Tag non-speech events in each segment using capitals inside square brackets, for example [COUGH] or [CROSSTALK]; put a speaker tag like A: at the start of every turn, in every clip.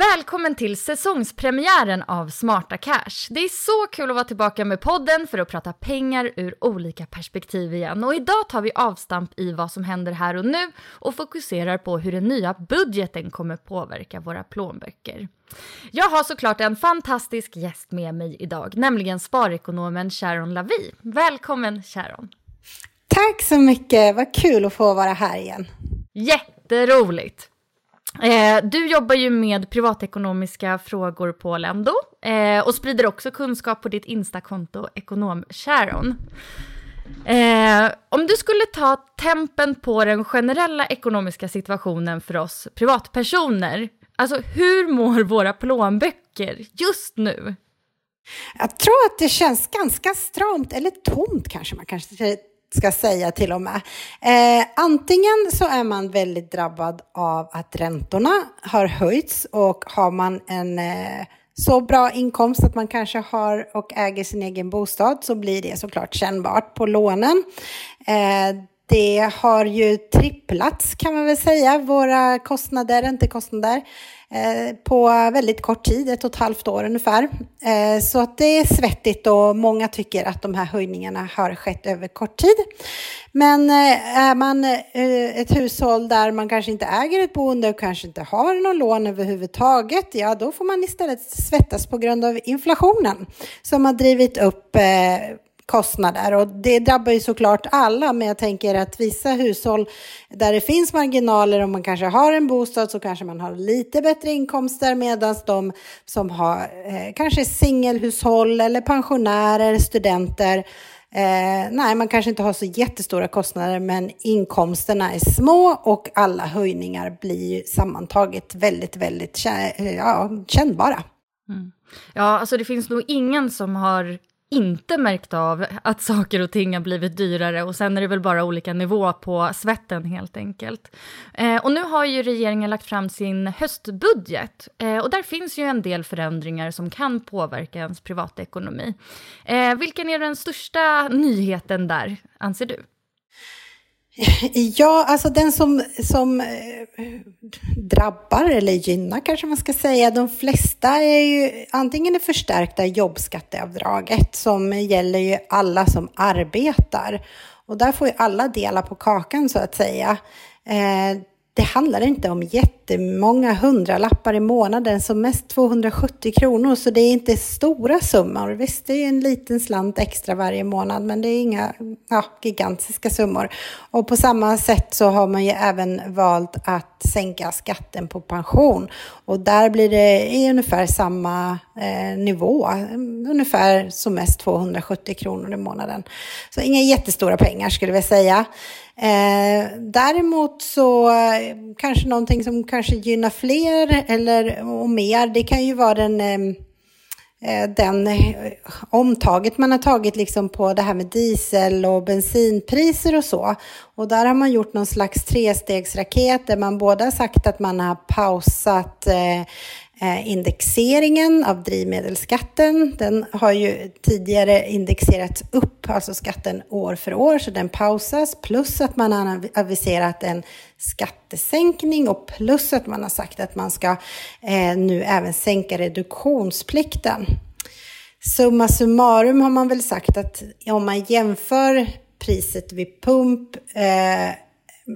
A: Välkommen till säsongspremiären av Smarta Cash. Det är så kul att vara tillbaka med podden för att prata pengar ur olika perspektiv igen. Och idag tar vi avstamp i vad som händer här och nu och fokuserar på hur den nya budgeten kommer påverka våra plånböcker. Jag har såklart en fantastisk gäst med mig idag, nämligen sparekonomen Sharon Lavi. Välkommen Sharon!
B: Tack så mycket, vad kul att få vara här igen.
A: Jätteroligt! Eh, du jobbar ju med privatekonomiska frågor på Lendo eh, och sprider också kunskap på ditt Instakonto Ekonom Sharon. Eh, om du skulle ta tempen på den generella ekonomiska situationen för oss privatpersoner, alltså hur mår våra plånböcker just nu?
B: Jag tror att det känns ganska stramt, eller tomt kanske man kanske ska säga till och med. Eh, antingen så är man väldigt drabbad av att räntorna har höjts och har man en eh, så bra inkomst att man kanske har och äger sin egen bostad så blir det såklart kännbart på lånen. Eh, det har ju tripplats kan man väl säga, våra kostnader, räntekostnader, Eh, på väldigt kort tid, ett och ett halvt år ungefär. Eh, så att det är svettigt och många tycker att de här höjningarna har skett över kort tid. Men eh, är man ett hushåll där man kanske inte äger ett boende och kanske inte har någon lån överhuvudtaget, ja då får man istället svettas på grund av inflationen som har drivit upp kostnader och det drabbar ju såklart alla men jag tänker att vissa hushåll där det finns marginaler om man kanske har en bostad så kanske man har lite bättre inkomster medan de som har eh, kanske singelhushåll eller pensionärer, studenter Eh, nej, man kanske inte har så jättestora kostnader, men inkomsterna är små och alla höjningar blir sammantaget väldigt, väldigt ja, kännbara.
A: Mm. Ja, alltså det finns nog ingen som har inte märkt av att saker och ting har blivit dyrare och sen är det väl bara olika nivå på svetten helt enkelt. Eh, och nu har ju regeringen lagt fram sin höstbudget eh, och där finns ju en del förändringar som kan påverka ens privatekonomi. Eh, vilken är den största nyheten där, anser du?
B: Ja, alltså den som, som eh, drabbar eller gynnar kanske man ska säga, de flesta är ju antingen det förstärkta jobbskatteavdraget som gäller ju alla som arbetar. Och där får ju alla dela på kakan så att säga. Eh, det handlar inte om jättemånga hundralappar i månaden, som mest 270 kronor, så det är inte stora summor. Visst, det är en liten slant extra varje månad, men det är inga ja, gigantiska summor. Och på samma sätt så har man ju även valt att sänka skatten på pension. Och där blir det i ungefär samma eh, nivå, ungefär som mest 270 kronor i månaden. Så inga jättestora pengar skulle vi säga. Eh, däremot så eh, kanske någonting som kanske gynnar fler eller och mer, det kan ju vara den ehm, eh, den eh, omtaget man har tagit liksom på det här med diesel och bensinpriser och så. Och där har man gjort någon slags trestegsraket där man både har sagt att man har pausat Eh, Eh, indexeringen av drivmedelsskatten. Den har ju tidigare indexerats upp, alltså skatten år för år, så den pausas. Plus att man har aviserat en skattesänkning och plus att man har sagt att man ska eh, nu även sänka reduktionsplikten. Summa summarum har man väl sagt att om man jämför priset vid pump eh,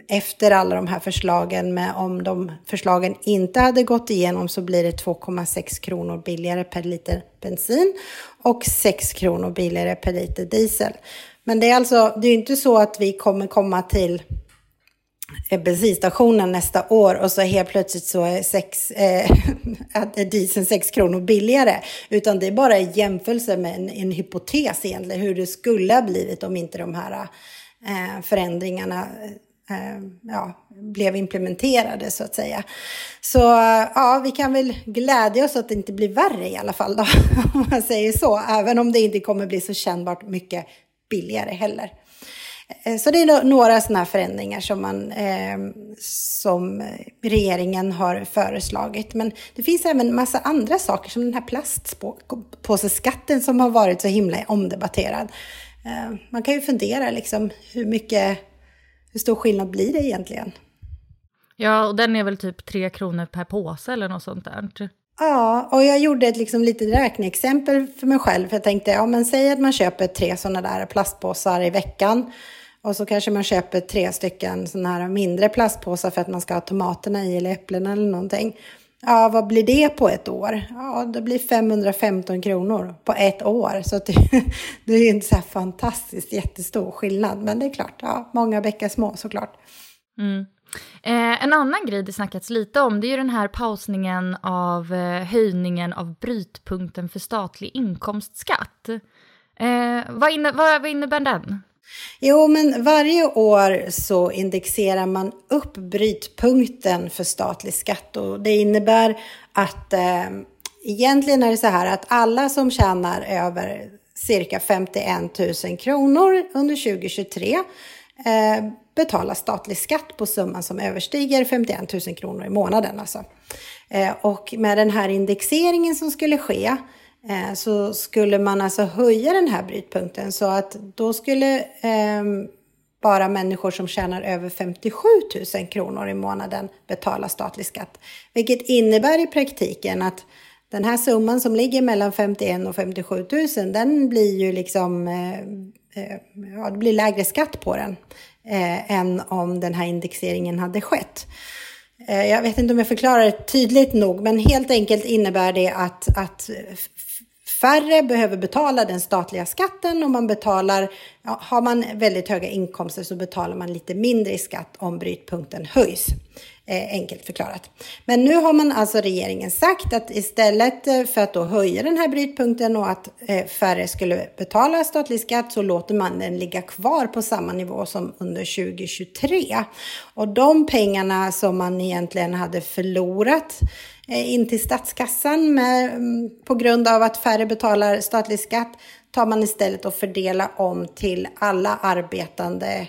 B: efter alla de här förslagen, men om de förslagen inte hade gått igenom så blir det 2,6 kronor billigare per liter bensin och 6 kronor billigare per liter diesel. Men det är alltså, det är inte så att vi kommer komma till eh, bensinstationen nästa år och så helt plötsligt så är, sex, eh, [LAUGHS] är dieseln 6 kronor billigare. Utan det är bara i jämförelse med en, en hypotes egentligen hur det skulle ha blivit om inte de här eh, förändringarna Eh, ja, blev implementerade så att säga. Så eh, ja, vi kan väl glädja oss att det inte blir värre i alla fall då, [LAUGHS] om man säger så. Även om det inte kommer bli så kännbart mycket billigare heller. Eh, så det är några sådana här förändringar som, man, eh, som regeringen har föreslagit. Men det finns även massa andra saker som den här plastpåseskatten som har varit så himla omdebatterad. Eh, man kan ju fundera liksom hur mycket hur stor skillnad blir det egentligen?
A: Ja, och den är väl typ tre kronor per påse eller något sånt där.
B: Ja, och jag gjorde ett liksom litet räkneexempel för mig själv. För jag tänkte, ja men säg att man köper tre sådana där plastpåsar i veckan. Och så kanske man köper tre stycken sådana här mindre plastpåsar för att man ska ha tomaterna i eller äpplen eller någonting. Ja, vad blir det på ett år? Ja, det blir 515 kronor på ett år. Så det, [LAUGHS] det är inte så här fantastiskt jättestor skillnad. Men det är klart, ja, många bäckar små såklart.
A: Mm. Eh, en annan grej det snackats lite om det är ju den här pausningen av eh, höjningen av brytpunkten för statlig inkomstskatt. Eh, vad, inne, vad, vad innebär den?
B: Jo, men varje år så indexerar man upp brytpunkten för statlig skatt och det innebär att eh, egentligen är det så här att alla som tjänar över cirka 51 000 kronor under 2023 eh, betalar statlig skatt på summan som överstiger 51 000 kronor i månaden. Alltså. Eh, och med den här indexeringen som skulle ske Eh, så skulle man alltså höja den här brytpunkten så att då skulle eh, bara människor som tjänar över 57 000 kronor i månaden betala statlig skatt. Vilket innebär i praktiken att den här summan som ligger mellan 51 och 57 000 den blir ju liksom, eh, eh, ja det blir lägre skatt på den eh, än om den här indexeringen hade skett. Eh, jag vet inte om jag förklarar det tydligt nog, men helt enkelt innebär det att, att färre behöver betala den statliga skatten och man betalar, ja, har man väldigt höga inkomster så betalar man lite mindre i skatt om brytpunkten höjs. Eh, enkelt förklarat. Men nu har man alltså regeringen sagt att istället eh, för att då höja den här brytpunkten och att eh, färre skulle betala statlig skatt så låter man den ligga kvar på samma nivå som under 2023. Och de pengarna som man egentligen hade förlorat eh, in till statskassan med, mm, på grund av att färre betalar statlig skatt tar man istället och fördelar om till alla arbetande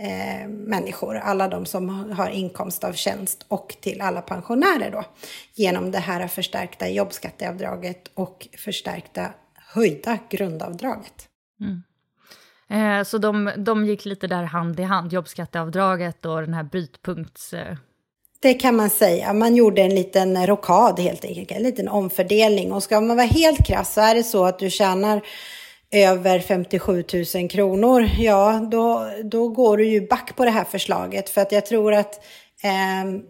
B: eh, människor, alla de som har inkomst av tjänst och till alla pensionärer då genom det här förstärkta jobbskatteavdraget och förstärkta höjda grundavdraget.
A: Mm. Eh, så de, de gick lite där hand i hand, jobbskatteavdraget och den här brytpunkts... Eh...
B: Det kan man säga. Man gjorde en liten rokad helt enkelt, en liten omfördelning. Och ska man vara helt krass så är det så att du tjänar över 57 000 kronor, ja då, då går du ju back på det här förslaget. För att jag tror att eh,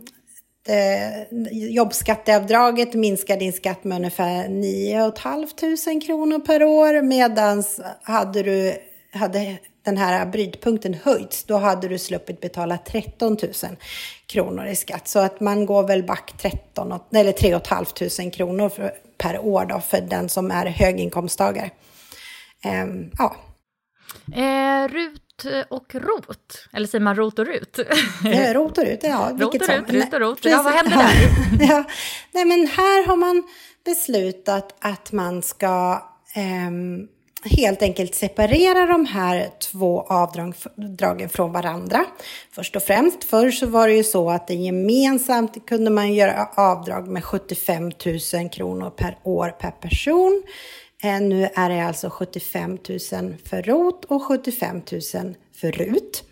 B: det, jobbskatteavdraget minskar din skatt med ungefär 9 500 kronor per år. Medan hade du hade den här brytpunkten höjts, då hade du sluppit betala 13 000 kronor i skatt. Så att man går väl back 13, eller 3 500 kronor för, per år då för den som är höginkomsttagare. Um, ja.
A: Eh, rut och rot, eller säger man rot och rut?
B: Eh, rot och rut, ja.
A: rot och rut, rut och rot. Ja, vad händer [LAUGHS] där?
B: ja. Nej, men här har man beslutat att man ska eh, helt enkelt separera de här två avdragen från varandra. Först och främst, förr så var det ju så att det gemensamt kunde man göra avdrag med 75 000 kronor per år per person. Eh, nu är det alltså 75 000 för ROT och 75 000 för RUT.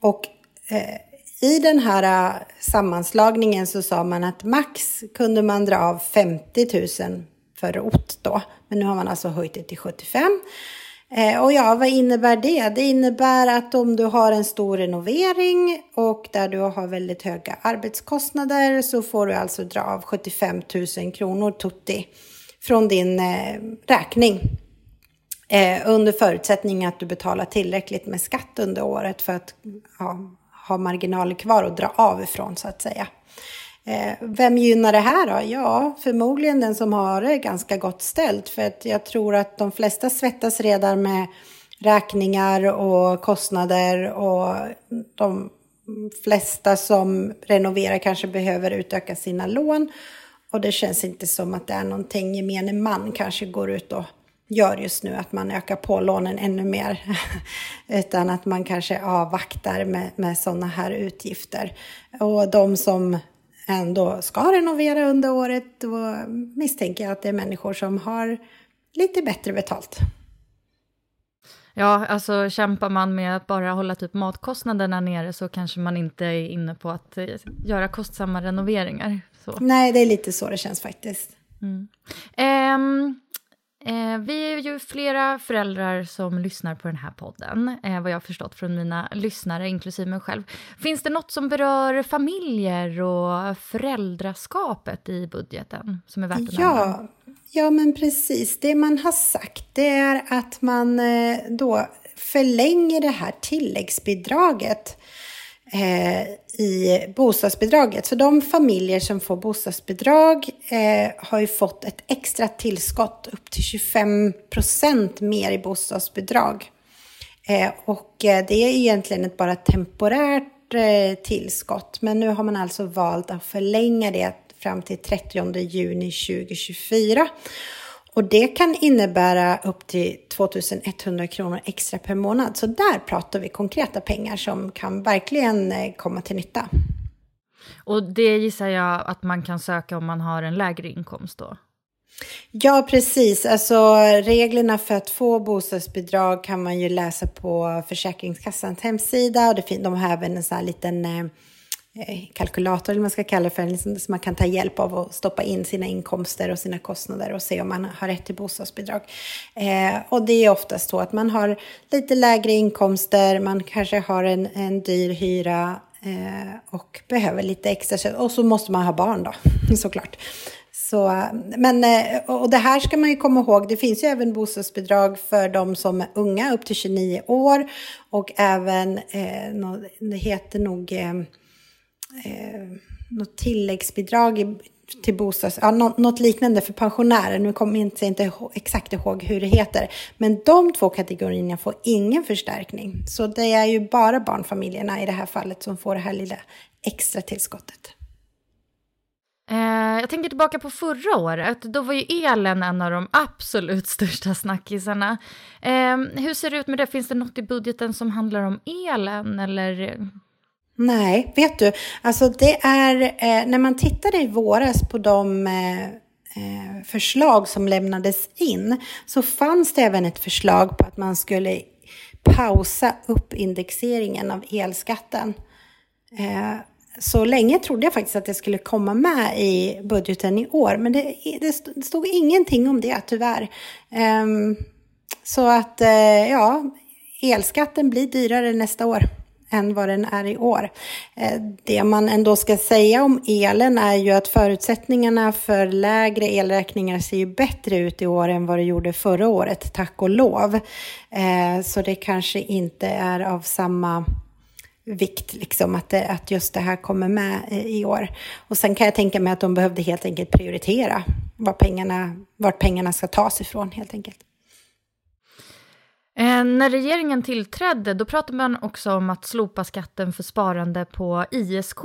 B: Och eh, i den här eh, sammanslagningen så sa man att max kunde man dra av 50 000 för ROT då. Men nu har man alltså höjt det till 75. Eh, och ja, vad innebär det? Det innebär att om du har en stor renovering och där du har väldigt höga arbetskostnader så får du alltså dra av 75 000 kronor tutti från din eh, räkning. Eh, under förutsättning att du betalar tillräckligt med skatt under året för att ja, ha marginaler kvar och dra av ifrån så att säga. Eh, vem gynnar det här då? Ja, förmodligen den som har det ganska gott ställt. För att jag tror att de flesta svettas redan med räkningar och kostnader och de flesta som renoverar kanske behöver utöka sina lån. Och det känns inte som att det är någonting gemene man kanske går ut och gör just nu, att man ökar på lånen ännu mer. [LAUGHS] Utan att man kanske avvaktar med, med sådana här utgifter. Och de som ändå ska renovera under året, då misstänker jag att det är människor som har lite bättre betalt.
A: Ja, alltså kämpar man med att bara hålla typ matkostnaderna nere så kanske man inte är inne på att eh, göra kostsamma renoveringar. Så.
B: Nej, det är lite så det känns faktiskt.
A: Mm. Um, Eh, vi är ju flera föräldrar som lyssnar på den här podden, eh, vad jag har förstått från mina lyssnare, inklusive mig själv. Finns det något som berör familjer och föräldraskapet i budgeten som är värt att
B: ja, nämna? Ja, men precis. Det man har sagt det är att man eh, då förlänger det här tilläggsbidraget Eh, i bostadsbidraget. Så de familjer som får bostadsbidrag eh, har ju fått ett extra tillskott upp till 25 procent mer i bostadsbidrag. Eh, och eh, det är egentligen ett bara temporärt eh, tillskott. Men nu har man alltså valt att förlänga det fram till 30 juni 2024. Och det kan innebära upp till 2100 kronor extra per månad. Så där pratar vi konkreta pengar som kan verkligen eh, komma till nytta.
A: Och det gissar jag att man kan söka om man har en lägre inkomst då?
B: Ja, precis. Alltså reglerna för att få bostadsbidrag kan man ju läsa på Försäkringskassans hemsida. Och det de har även en sån här liten eh, Eh, kalkylator, eller man ska kalla det för, liksom, som man kan ta hjälp av och stoppa in sina inkomster och sina kostnader och se om man har rätt till bostadsbidrag. Eh, och det är oftast så att man har lite lägre inkomster, man kanske har en, en dyr hyra eh, och behöver lite extra. Och så måste man ha barn då, [LAUGHS] såklart. Så, men, eh, och det här ska man ju komma ihåg, det finns ju även bostadsbidrag för de som är unga upp till 29 år och även, eh, det heter nog eh, eh, något tilläggsbidrag till bostads... Ja, något, liknande för pensionärer. Nu kommer jag inte, inte exakt ihåg hur det heter. Men de två kategorierna får ingen förstärkning. Så det är ju bara barnfamiljerna i det här fallet som får det här lilla extra tillskottet.
A: Eh, jag tänker tillbaka på förra året. Då var ju elen en av de absolut största snackisarna. Eh, hur ser det ut med det? Finns det något i budgeten som handlar om elen? Eller
B: Nej, vet du, alltså det är eh, när man tittade i våras på de eh, eh, förslag som lämnades in så fanns det även ett förslag på att man skulle pausa upp indexeringen av elskatten. Eh, så länge trodde jag faktiskt att det skulle komma med i budgeten i år, men det, det stod ingenting om det tyvärr. Ehm, så att eh, ja, elskatten blir dyrare nästa år än vad den är i år. Eh, det man ändå ska säga om elen är ju att förutsättningarna för lägre elräkningar ser ju bättre ut i år än vad det gjorde förra året, tack och lov. Eh, så det kanske inte är av samma vikt, liksom, att, det, att just det här kommer med eh, i år. Och sen kan jag tänka mig att de behövde helt enkelt prioritera var pengarna, vart pengarna ska tas ifrån helt enkelt.
A: Eh, när regeringen tillträdde då pratade man också om att slopa skatten för sparande på ISK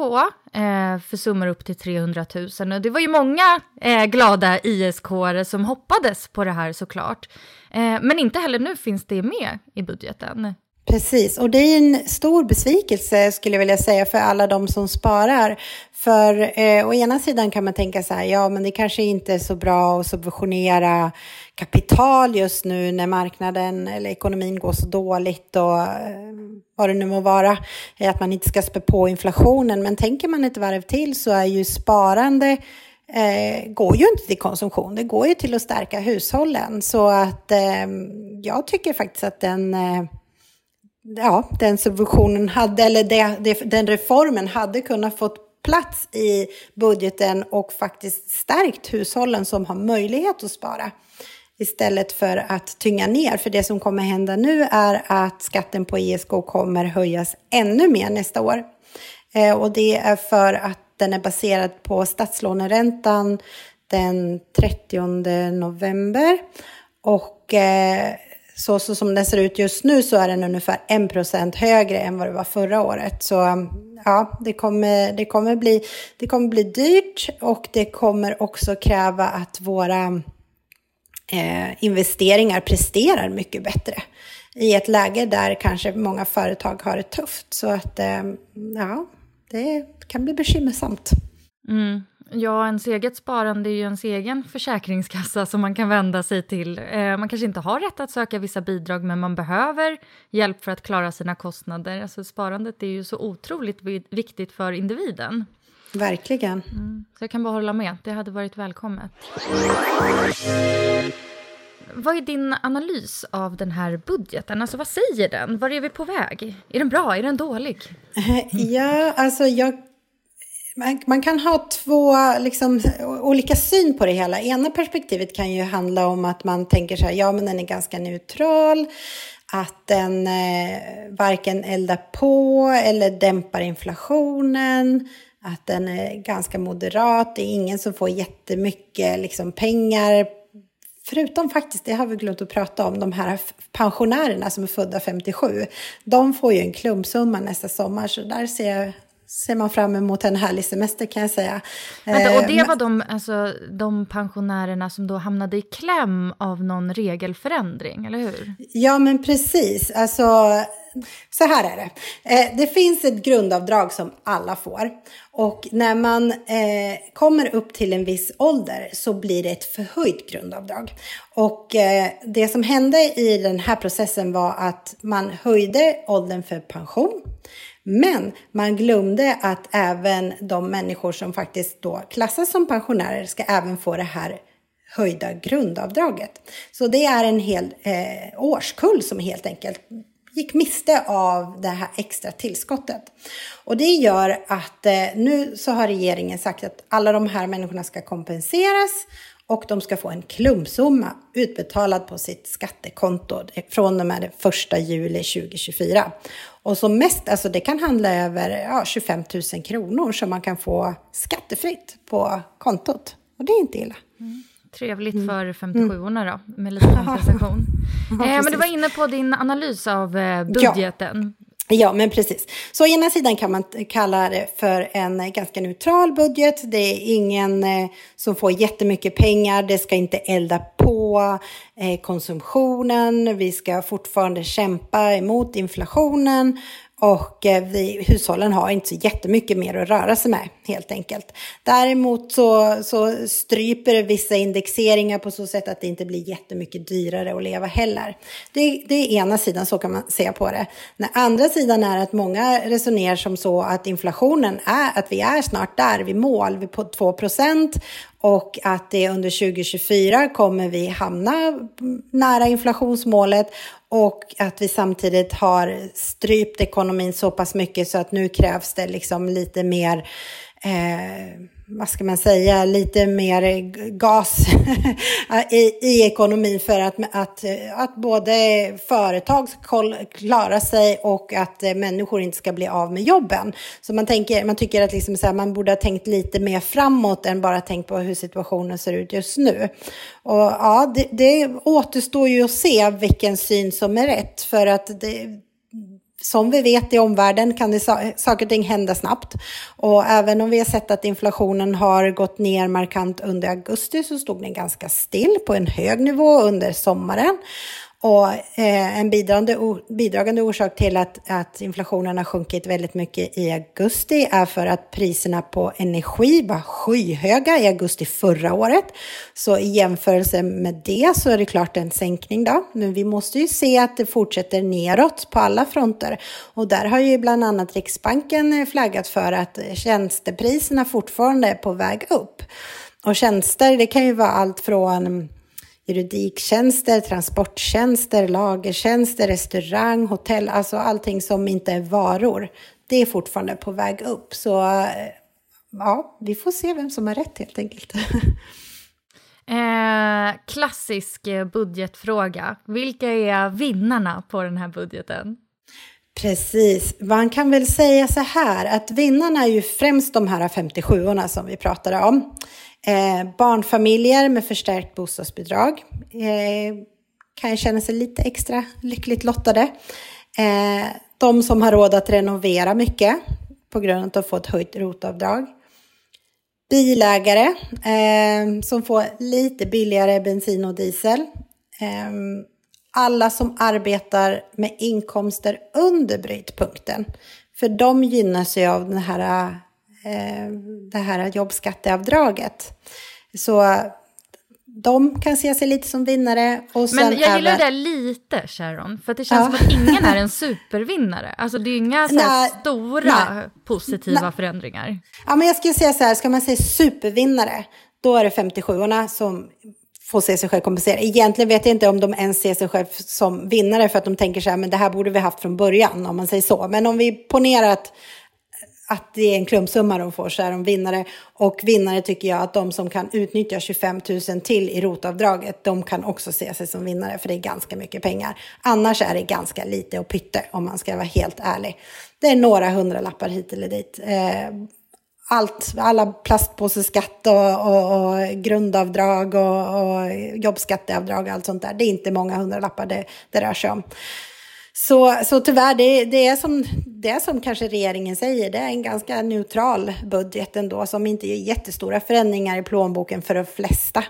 A: eh, för summor upp till 300 000. Och det var ju många eh, glada isk som hoppades på det här såklart. Eh, men inte heller nu finns det med i budgeten.
B: Precis, och det är en stor besvikelse skulle jag vilja säga för alla de som sparar. För eh, å ena sidan kan man tänka så här, ja men det kanske inte är så bra att subventionera kapital just nu när marknaden eller ekonomin går så dåligt och eh, vad det nu må vara, eh, att man inte ska spä på inflationen. Men tänker man ett varv till så är ju sparande eh, går ju inte till konsumtion, det går ju till att stärka hushållen. Så att eh, jag tycker faktiskt att den eh, ja, den subventionen hade, eller det, det, den reformen hade kunnat fått plats i budgeten och faktiskt stärkt hushållen som har möjlighet att spara istället för att tynga ner. För det som kommer hända nu är att skatten på ISK kommer höjas ännu mer nästa år. Eh, och det är för att den är baserad på statslåneräntan den 30 november. Och eh, så, så som den ser ut just nu så är den ungefär 1% högre än vad det var förra året. Så um, ja, det kommer, det kommer, bli, det kommer bli dyrt och det kommer också kräva att våra eh, investeringar presterar mycket bättre i ett läge där kanske många företag har det tufft. Så att eh, ja, det kan bli bekymmersamt.
A: Mm. Ja, ens eget sparande är ju ens egen försäkringskassa som man kan vända sig till. Eh, man kanske inte har rätt att söka vissa bidrag, men man behöver hjälp för att klara sina kostnader. Alltså, sparandet är ju så otroligt viktigt för individen.
B: Verkligen.
A: Mm, så jag kan bara hålla med. Det hade varit välkommet. Vad är din analys av den här budgeten? Alltså vad säger den? Var är vi på väg? Är den bra? Är den dålig? [LAUGHS]
B: Ja, alltså jag man, man, kan ha två liksom, olika syn på det hela. Ena perspektivet kan ju handla om att man tänker så här, ja men den är ganska neutral, att den eh, varken eldar på eller dämpar inflationen, att den är ganska moderat, det är ingen som får jättemycket liksom, pengar Förutom faktiskt, det har vi glömt att prata om, de här pensionärerna som är födda 57. De får ju en klumpsumma nästa sommar, så där ser jag ser man fram emot en härlig semester kan jag säga.
A: Vänta, och det eh, var de, alltså, de pensionärerna som då hamnade i kläm av någon regelförändring, eller hur?
B: Ja, men precis. Alltså, så här är det. Eh, det finns ett grundavdrag som alla får. Och när man eh, kommer upp till en viss ålder så blir det ett förhöjt grundavdrag. Och det som hände i den här processen var att man höjde åldern för pension. Men man glömde att även de människor som faktiskt då klassas som pensionärer ska även få det här höjda grundavdraget. Så det är en hel eh, årskull som helt enkelt gick miste av det här extra tillskottet. Och det gör att eh, nu så har regeringen sagt att alla de här människorna ska kompenseras och de ska få en klumpsumma utbetalad på sitt skattekonto från och med den 1 juli 2024. Och som mest, alltså det kan handla över ja, 25 000 kronor som man kan få skattefritt på kontot. Och det är inte illa.
A: Mm. Trevligt mm. för 57orna då, med lite kompensation. [LAUGHS] ja, eh, men du var inne på din analys av eh, budgeten.
B: Ja. Men precis. Så å ena sidan kan man kalla det för en ganska neutral budget. Det är ingen eh, som får jättemycket pengar. Det ska inte elda på eh, konsumtionen. Vi ska fortfarande kämpa emot inflationen. Och eh, vi, hushållen har inte så jättemycket mer att röra sig med helt enkelt. Däremot så, så stryper det vissa indexeringar på så sätt att det inte blir jättemycket dyrare att leva heller. Det, det är ena sidan, så kan man se på det. Den andra sidan är att många resonerar som så att inflationen är, att vi är snart där vid mål, vi på 2 och att det under 2024 kommer vi hamna nära inflationsmålet och att vi samtidigt har strypt ekonomin så pass mycket så att nu krävs det liksom lite mer eh, vad ska man säga, lite mer gas [LAUGHS] i, i ekonomin för att, att, att både företag ska klara sig och att människor inte ska bli av med jobben. Så man, tänker, man tycker att liksom så här, man borde ha tänkt lite mer framåt än bara tänkt på hur situationen ser ut just nu. Och ja, det, det återstår ju att se vilken syn som är rätt för att det, som vi vet i omvärlden kan det saker och ting hända snabbt. Och även om vi har sett att inflationen har gått ner markant under augusti så stod den ganska still på en hög nivå under sommaren. Och eh, en bidragande, bidragande orsak till att, att inflationen har sjunkit väldigt mycket i augusti är för att priserna på energi var skyhöga i augusti förra året. Så i jämförelse med det så är det klart en sänkning då. Men vi måste ju se att det fortsätter neråt på alla fronter. Och där har ju bland annat Riksbanken flaggat för att tjänstepriserna fortfarande är på väg upp. Och tjänster, det kan ju vara allt från juridiktjänster, transporttjänster, lagertjänster, restaurang, hotell, alltså allting som inte är varor. Det är fortfarande på väg upp. Så eh, ja, vi får se vem som har rätt helt enkelt. [LAUGHS]
A: Eh, klassisk eh, budgetfråga. Vilka är vinnarna på den här budgeten?
B: Precis. Man kan väl säga så här att vinnarna är ju främst de här 57orna som vi pratade om. Eh, barnfamiljer med förstärkt bostadsbidrag eh, kan känna sig lite extra lyckligt lottade. Eh, de som har råd att renovera mycket på grund av att de får ett höjt rotavdrag. Bilägare eh, som får lite billigare bensin och diesel. Eh, alla som arbetar med inkomster under brytpunkten. För de gynnas ju av den här eh, det här jobbskatteavdraget. Så de kan se sig lite som vinnare. Och
A: Men jag gillar även... det lite, Sharon, för det känns ja. som att ingen är en supervinnare. Alltså det är inga så nej, stora nej, positiva nej. förändringar.
B: Ja, men jag skulle säga så här, ska man säga supervinnare, då är det 57orna som får se sig själv kompensera. Egentligen vet jag inte om de ens ser sig själv som vinnare för att de tänker så här, men det här borde vi haft från början, om man säger så. Men om vi ponerar att att det är en klumpsumma de får så är de vinnare. Och vinnare tycker jag att de som kan utnyttja 25 000 till i rotavdraget, de kan också se sig som vinnare för det är ganska mycket pengar. Annars är det ganska lite och pytte om man ska vara helt ärlig. Det är några hundralappar hit eller dit. Eh, allt, alla plastpåseskatt och, och, och grundavdrag och, och jobbskatteavdrag och allt sånt där. Det är inte många hundralappar det, det rör sig om. Så, så tyvärr, det, det, är som, det är som kanske regeringen säger, det är en ganska neutral budget ändå som inte ger jättestora förändringar i plånboken för de flesta.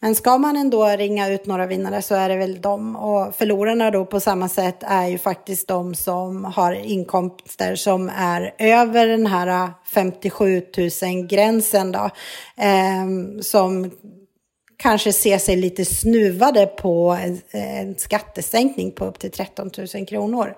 B: Men ska man ändå ringa ut några vinnare så är det väl de. Och förlorarna då på samma sätt är ju faktiskt de som har inkomster som är över den här 57 000 gränsen då. Eh, som kanske ser sig lite snuvade på en, en skattesänkning på upp till 13 000 kronor.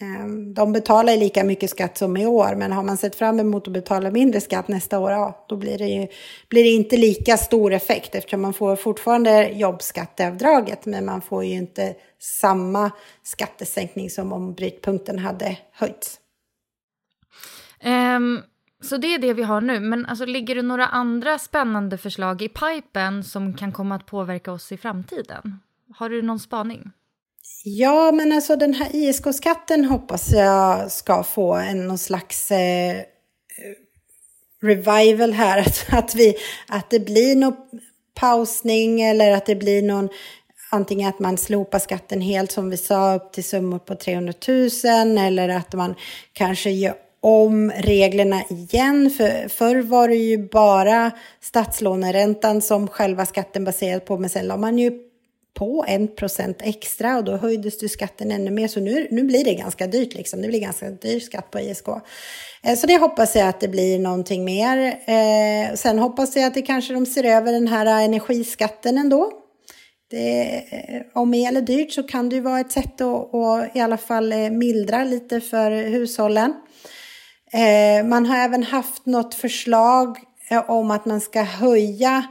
B: Ehm, de betalar lika mycket skatt som i år, men har man sett fram emot att betala mindre skatt nästa år, ja, då blir det, ju, blir det inte lika stor effekt eftersom man får fortfarande jobbskatteavdraget, men man får ju inte samma skattesänkning som om brytpunkten hade höjts.
A: Um, så det är det vi har nu. Men alltså, ligger det några andra spännande förslag i pipen som kan komma att påverka oss i framtiden? Har du någon spaning?
B: Ja, men alltså den här ISK-skatten hoppas jag ska få en någon slags eh, revival här. [LAUGHS] Att, att, vi, att det blir någon pausning eller att det blir någon antingen att man slopar skatten helt som vi sa upp till summor på 300 000 eller att man kanske gör om reglerna igen. För, förr var det ju bara statslåneräntan som själva skatten baserad på, men sen la man ju på 1 extra och då höjdes du skatten ännu mer. Så nu, nu blir det ganska dyrt liksom. Det blir ganska dyr skatt på ISK. Eh, så det hoppas jag att det blir någonting mer. Eh, sen hoppas jag att det kanske de ser över den här energiskatten ändå. Det, eh, om el är dyrt så kan det ju vara ett sätt att, att i alla fall mildra lite för hushållen. Eh, man har även haft något förslag eh, om att man ska höja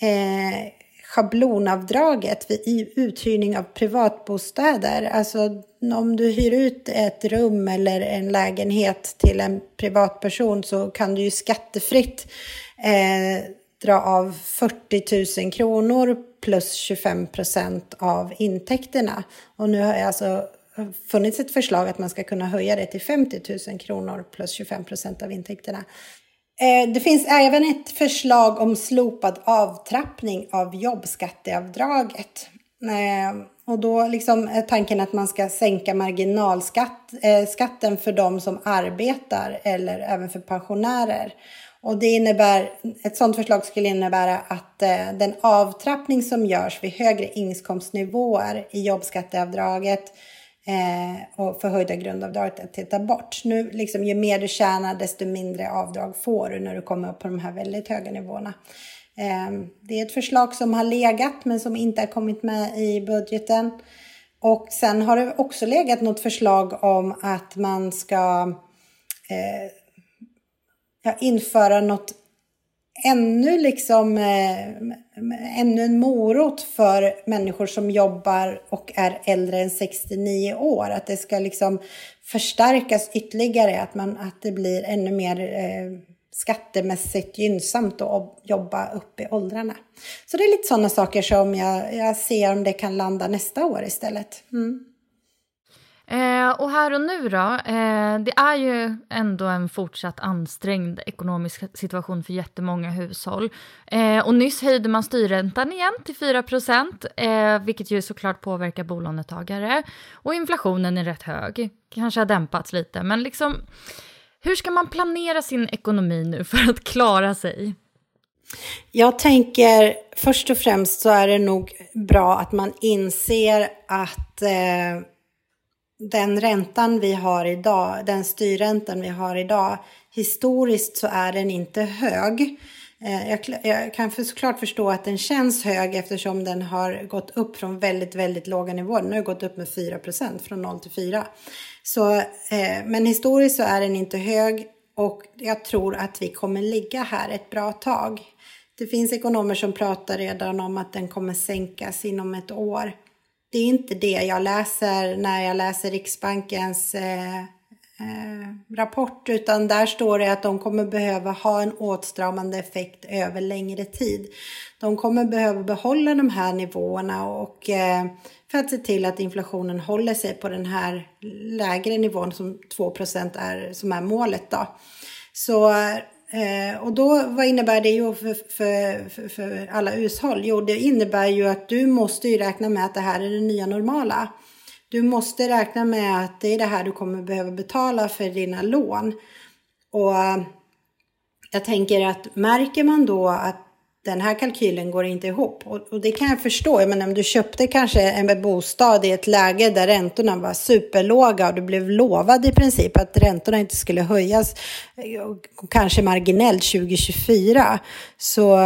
B: eh, schablonavdraget vid uthyrning av privatbostäder. Alltså om du hyr ut ett rum eller en lägenhet till en privatperson så kan du ju skattefritt eh, dra av 40 000 kronor plus 25 procent av intäkterna. Och nu har jag alltså funnits ett förslag att man ska kunna höja det till 50 000 kronor plus 25 procent av intäkterna. Eh, det finns även ett förslag om slopad avtrappning av jobbskatteavdraget. Eh, och då liksom är tanken att man ska sänka marginalskatten eh, för de som arbetar eller även för pensionärer. Och det innebär, ett sådant förslag skulle innebära att den avtrappning som görs vid högre inkomstnivåer i jobbskatteavdraget eh, och förhöjda grundavdraget att titta bort. Nu, liksom, ju mer du tjänar, desto mindre avdrag får du när du kommer upp på de här väldigt höga nivåerna. Eh, det är ett förslag som har legat, men som inte har kommit med i budgeten. Och sen har det också legat något förslag om att man ska eh, ja, införa något ännu liksom eh, ännu en morot för människor som jobbar och är äldre än 69 år. Att det ska liksom förstärkas ytterligare, att, man, att det blir ännu mer eh, skattemässigt gynnsamt att jobba upp i åldrarna. Så det är lite sådana saker som jag, jag ser om det kan landa nästa år istället. Mm.
A: Eh, och här och nu då, eh, det är ju ändå en fortsatt ansträngd ekonomisk situation för jättemånga hushåll. Eh, och nyss höjde man styrräntan igen till 4 eh, vilket ju såklart påverkar bolånetagare. Och inflationen är rätt hög, kanske har dämpats lite, men liksom hur ska man planera sin ekonomi nu för att klara sig?
B: Jag tänker först och främst så är det nog bra att man inser att eh, den räntan vi har idag, den styrräntan vi har idag, historiskt så är den inte hög. Eh, jag, jag kan för, såklart förstå att den känns hög eftersom den har gått upp från väldigt, väldigt låga nivåer. Den har gått upp med 4 procent, från 0 till 4. Så, eh, men historiskt så är den inte hög och jag tror att vi kommer ligga här ett bra tag. Det finns ekonomer som pratar redan om att den kommer sänkas inom ett år det är inte det jag läser när jag läser Riksbankens eh, eh, rapport, utan där står det att de kommer behöva ha en åtstramande effekt över längre tid. De kommer behöva behålla de här nivåerna och eh, för att se till att inflationen håller sig på den här lägre nivån som 2% är som är målet då. Så eh, Eh, och då, vad innebär det ju för, för, för, för, alla hushåll? Jo, det innebär ju att du måste ju räkna med att det här är det nya normala. Du måste räkna med att det är det här du kommer behöva betala för dina lån. Och eh, jag tänker att märker man då att den här kalkylen går inte ihop. Och, och, det kan jag förstå. Men om du köpte kanske en bostad i ett läge där räntorna var superlåga och du blev lovad i princip att räntorna inte skulle höjas, eh, kanske marginellt 2024, så,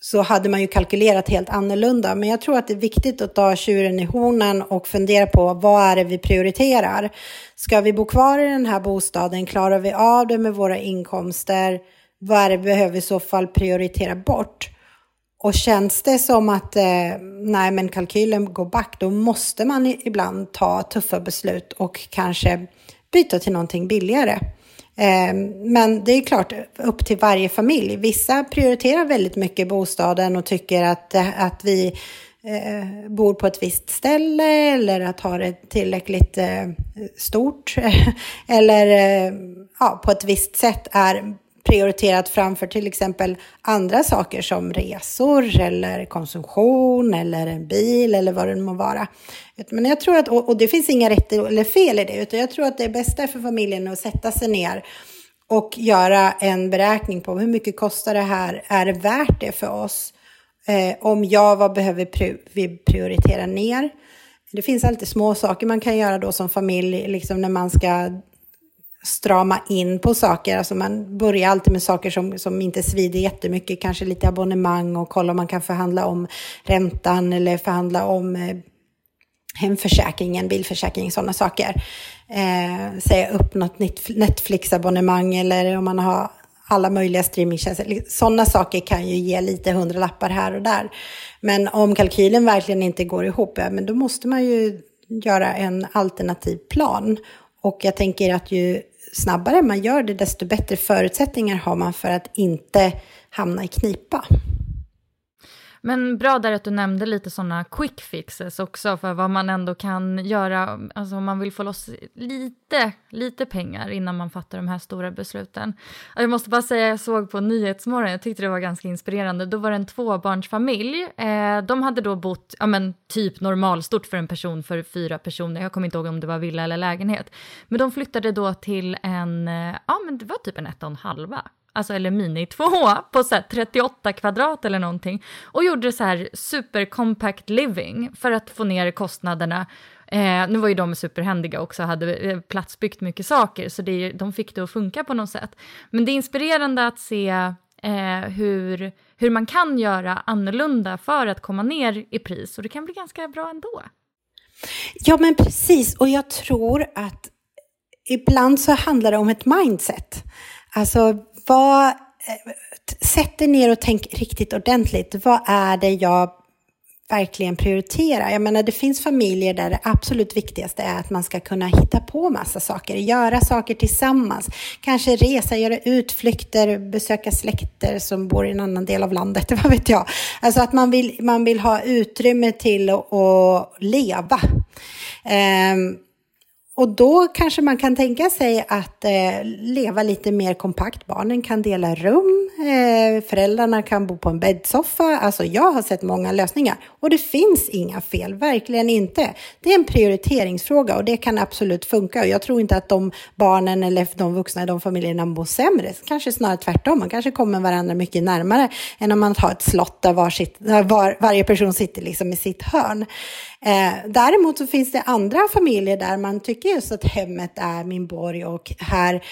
B: så hade man ju kalkylerat helt annorlunda. Men jag tror att det är viktigt att ta tjuren i hornen och fundera på vad är det vi prioriterar? Ska vi bo kvar i den här bostaden? Klarar vi av det med våra inkomster? Vad är det vi behöver i så fall prioritera bort? Och känns det som att eh, nej, men kalkylen går back, då måste man ibland ta tuffa beslut och kanske byta till någonting billigare. Eh, men det är klart upp till varje familj. Vissa prioriterar väldigt mycket bostaden och tycker att, eh, att vi eh, bor på ett visst ställe eller att ha det tillräckligt eh, stort [LAUGHS] eller eh, ja, på ett visst sätt är prioriterat framför till exempel andra saker som resor eller konsumtion eller en bil eller vad det må vara. Men jag tror att, och det finns inga rätt eller fel i det, utan jag tror att det bästa för familjen är att sätta sig ner och göra en beräkning på hur mycket kostar det här, är det värt det för oss? Eh, om ja, vad behöver vi prioritera ner? Det finns alltid små saker man kan göra då som familj, liksom när man ska strama in på saker. Alltså man börjar alltid med saker som, som inte svider jättemycket, kanske lite abonnemang och kolla om man kan förhandla om räntan eller förhandla om eh, hemförsäkringen, bilförsäkring, sådana saker. Eh, säga upp något Netflix-abonnemang eller om man har alla möjliga streamingtjänster. Sådana saker kan ju ge lite hundralappar här och där. Men om kalkylen verkligen inte går ihop, ja, men då måste man ju göra en alternativ plan. Och jag tänker att ju snabbare man gör det, desto bättre förutsättningar har man för att inte hamna i knipa.
A: Men bra där att du nämnde lite sådana quick fixes också för vad man ändå kan göra, alltså om man vill få loss lite, lite pengar innan man fattar de här stora besluten. Jag måste bara säga, jag såg på Nyhetsmorgon, jag tyckte det var ganska inspirerande, då var det en tvåbarnsfamilj. Eh, de hade då bott, ja men typ normalstort för en person för fyra personer, jag kommer inte ihåg om det var villa eller lägenhet. Men de flyttade då till en, eh, ja men det var typ en etta och en halva alltså eller mini 2 [LAUGHS] på så 38 kvadrat eller någonting och gjorde så här super compact living för att få ner kostnaderna. Eh, nu var ju de superhändiga också, hade eh, platsbyggt mycket saker, så det, de fick det att funka på något sätt. Men det är inspirerande att se eh, hur, hur man kan göra annorlunda för att komma ner i pris och det kan bli ganska bra ändå.
B: Ja, men precis. Och jag tror att ibland så handlar det om ett mindset. Alltså, vad, eh, sätt dig ner och tänk riktigt ordentligt. Vad är det jag verkligen prioriterar? Jag menar, det finns familjer där det absolut viktigaste är att man ska kunna hitta på massa saker, göra saker tillsammans, kanske resa, göra utflykter, besöka släkter som bor i en annan del av landet, [LAUGHS] vad vet jag. Alltså att man vill, man vill ha utrymme till att, att leva. Um, och då kanske man kan tänka sig att eh, leva lite mer kompakt. Barnen kan dela rum, eh, föräldrarna kan bo på en bäddsoffa. Alltså jag har sett många lösningar och det finns inga fel, verkligen inte. Det är en prioriteringsfråga och det kan absolut funka. Och jag tror inte att de barnen eller de vuxna i de familjerna mår sämre. Kanske snarare tvärtom, man kanske kommer varandra mycket närmare än om man har ett slott där var sitt, var, varje person sitter liksom i sitt hörn. Eh, däremot så finns det andra familjer där man tycker just att hemmet är min borg och här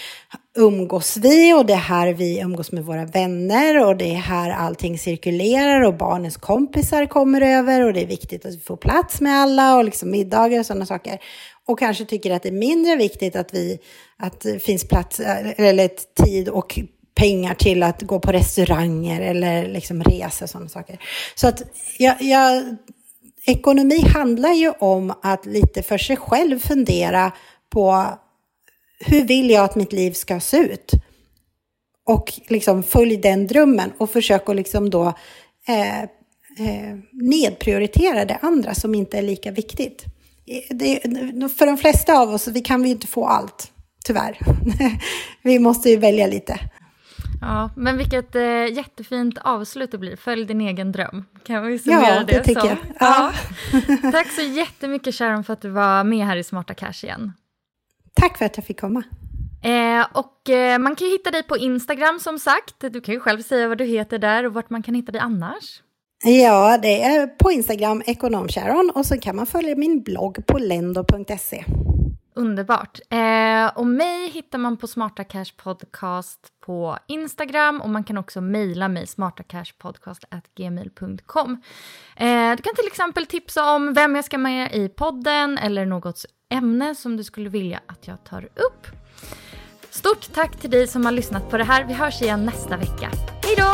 B: umgås vi och det är här vi umgås med våra vänner och det är här allting cirkulerar och barnens kompisar kommer över och det är viktigt att vi får plats med alla och liksom middagar och sådana saker. Och kanske tycker att det är mindre viktigt att, vi, att det finns plats eh, eller tid och pengar till att gå på restauranger eller liksom resa och sådana saker. Så att jag, jag ekonomi handlar ju om att lite för sig själv fundera på hur vill jag att mitt liv ska se ut? Och liksom följ den drömmen och försök att liksom då eh, eh, nedprioritera det andra som inte är lika viktigt. Det, för de flesta av oss, vi kan vi inte få allt, tyvärr. [LAUGHS] vi måste ju välja lite.
A: Ja, men vilket eh, jättefint avslut det blir. Följ din egen dröm. Kan vi summera
B: ja, det, det tycker
A: så?
B: jag. Ja.
A: ja. [LAUGHS] Tack så jättemycket Sharon för att du var med här i Smarta Cash igen.
B: Tack för att jag fick komma.
A: Eh, och eh, man kan ju hitta dig på Instagram som sagt. Du kan ju själv säga vad du heter där och vart man kan hitta dig annars.
B: Ja, det är på Instagram, ekonomsharon, och så kan man följa min blogg på lendo.se.
A: Underbart. Eh, och mig hittar man på Smarta Cash Podcast på Instagram och man kan också mejla mig smartacashpodcast.gmail.com. Eh, du kan till exempel tipsa om vem jag ska med i podden eller något ämne som du skulle vilja att jag tar upp. Stort tack till dig som har lyssnat på det här. Vi hörs igen nästa vecka. Hej då!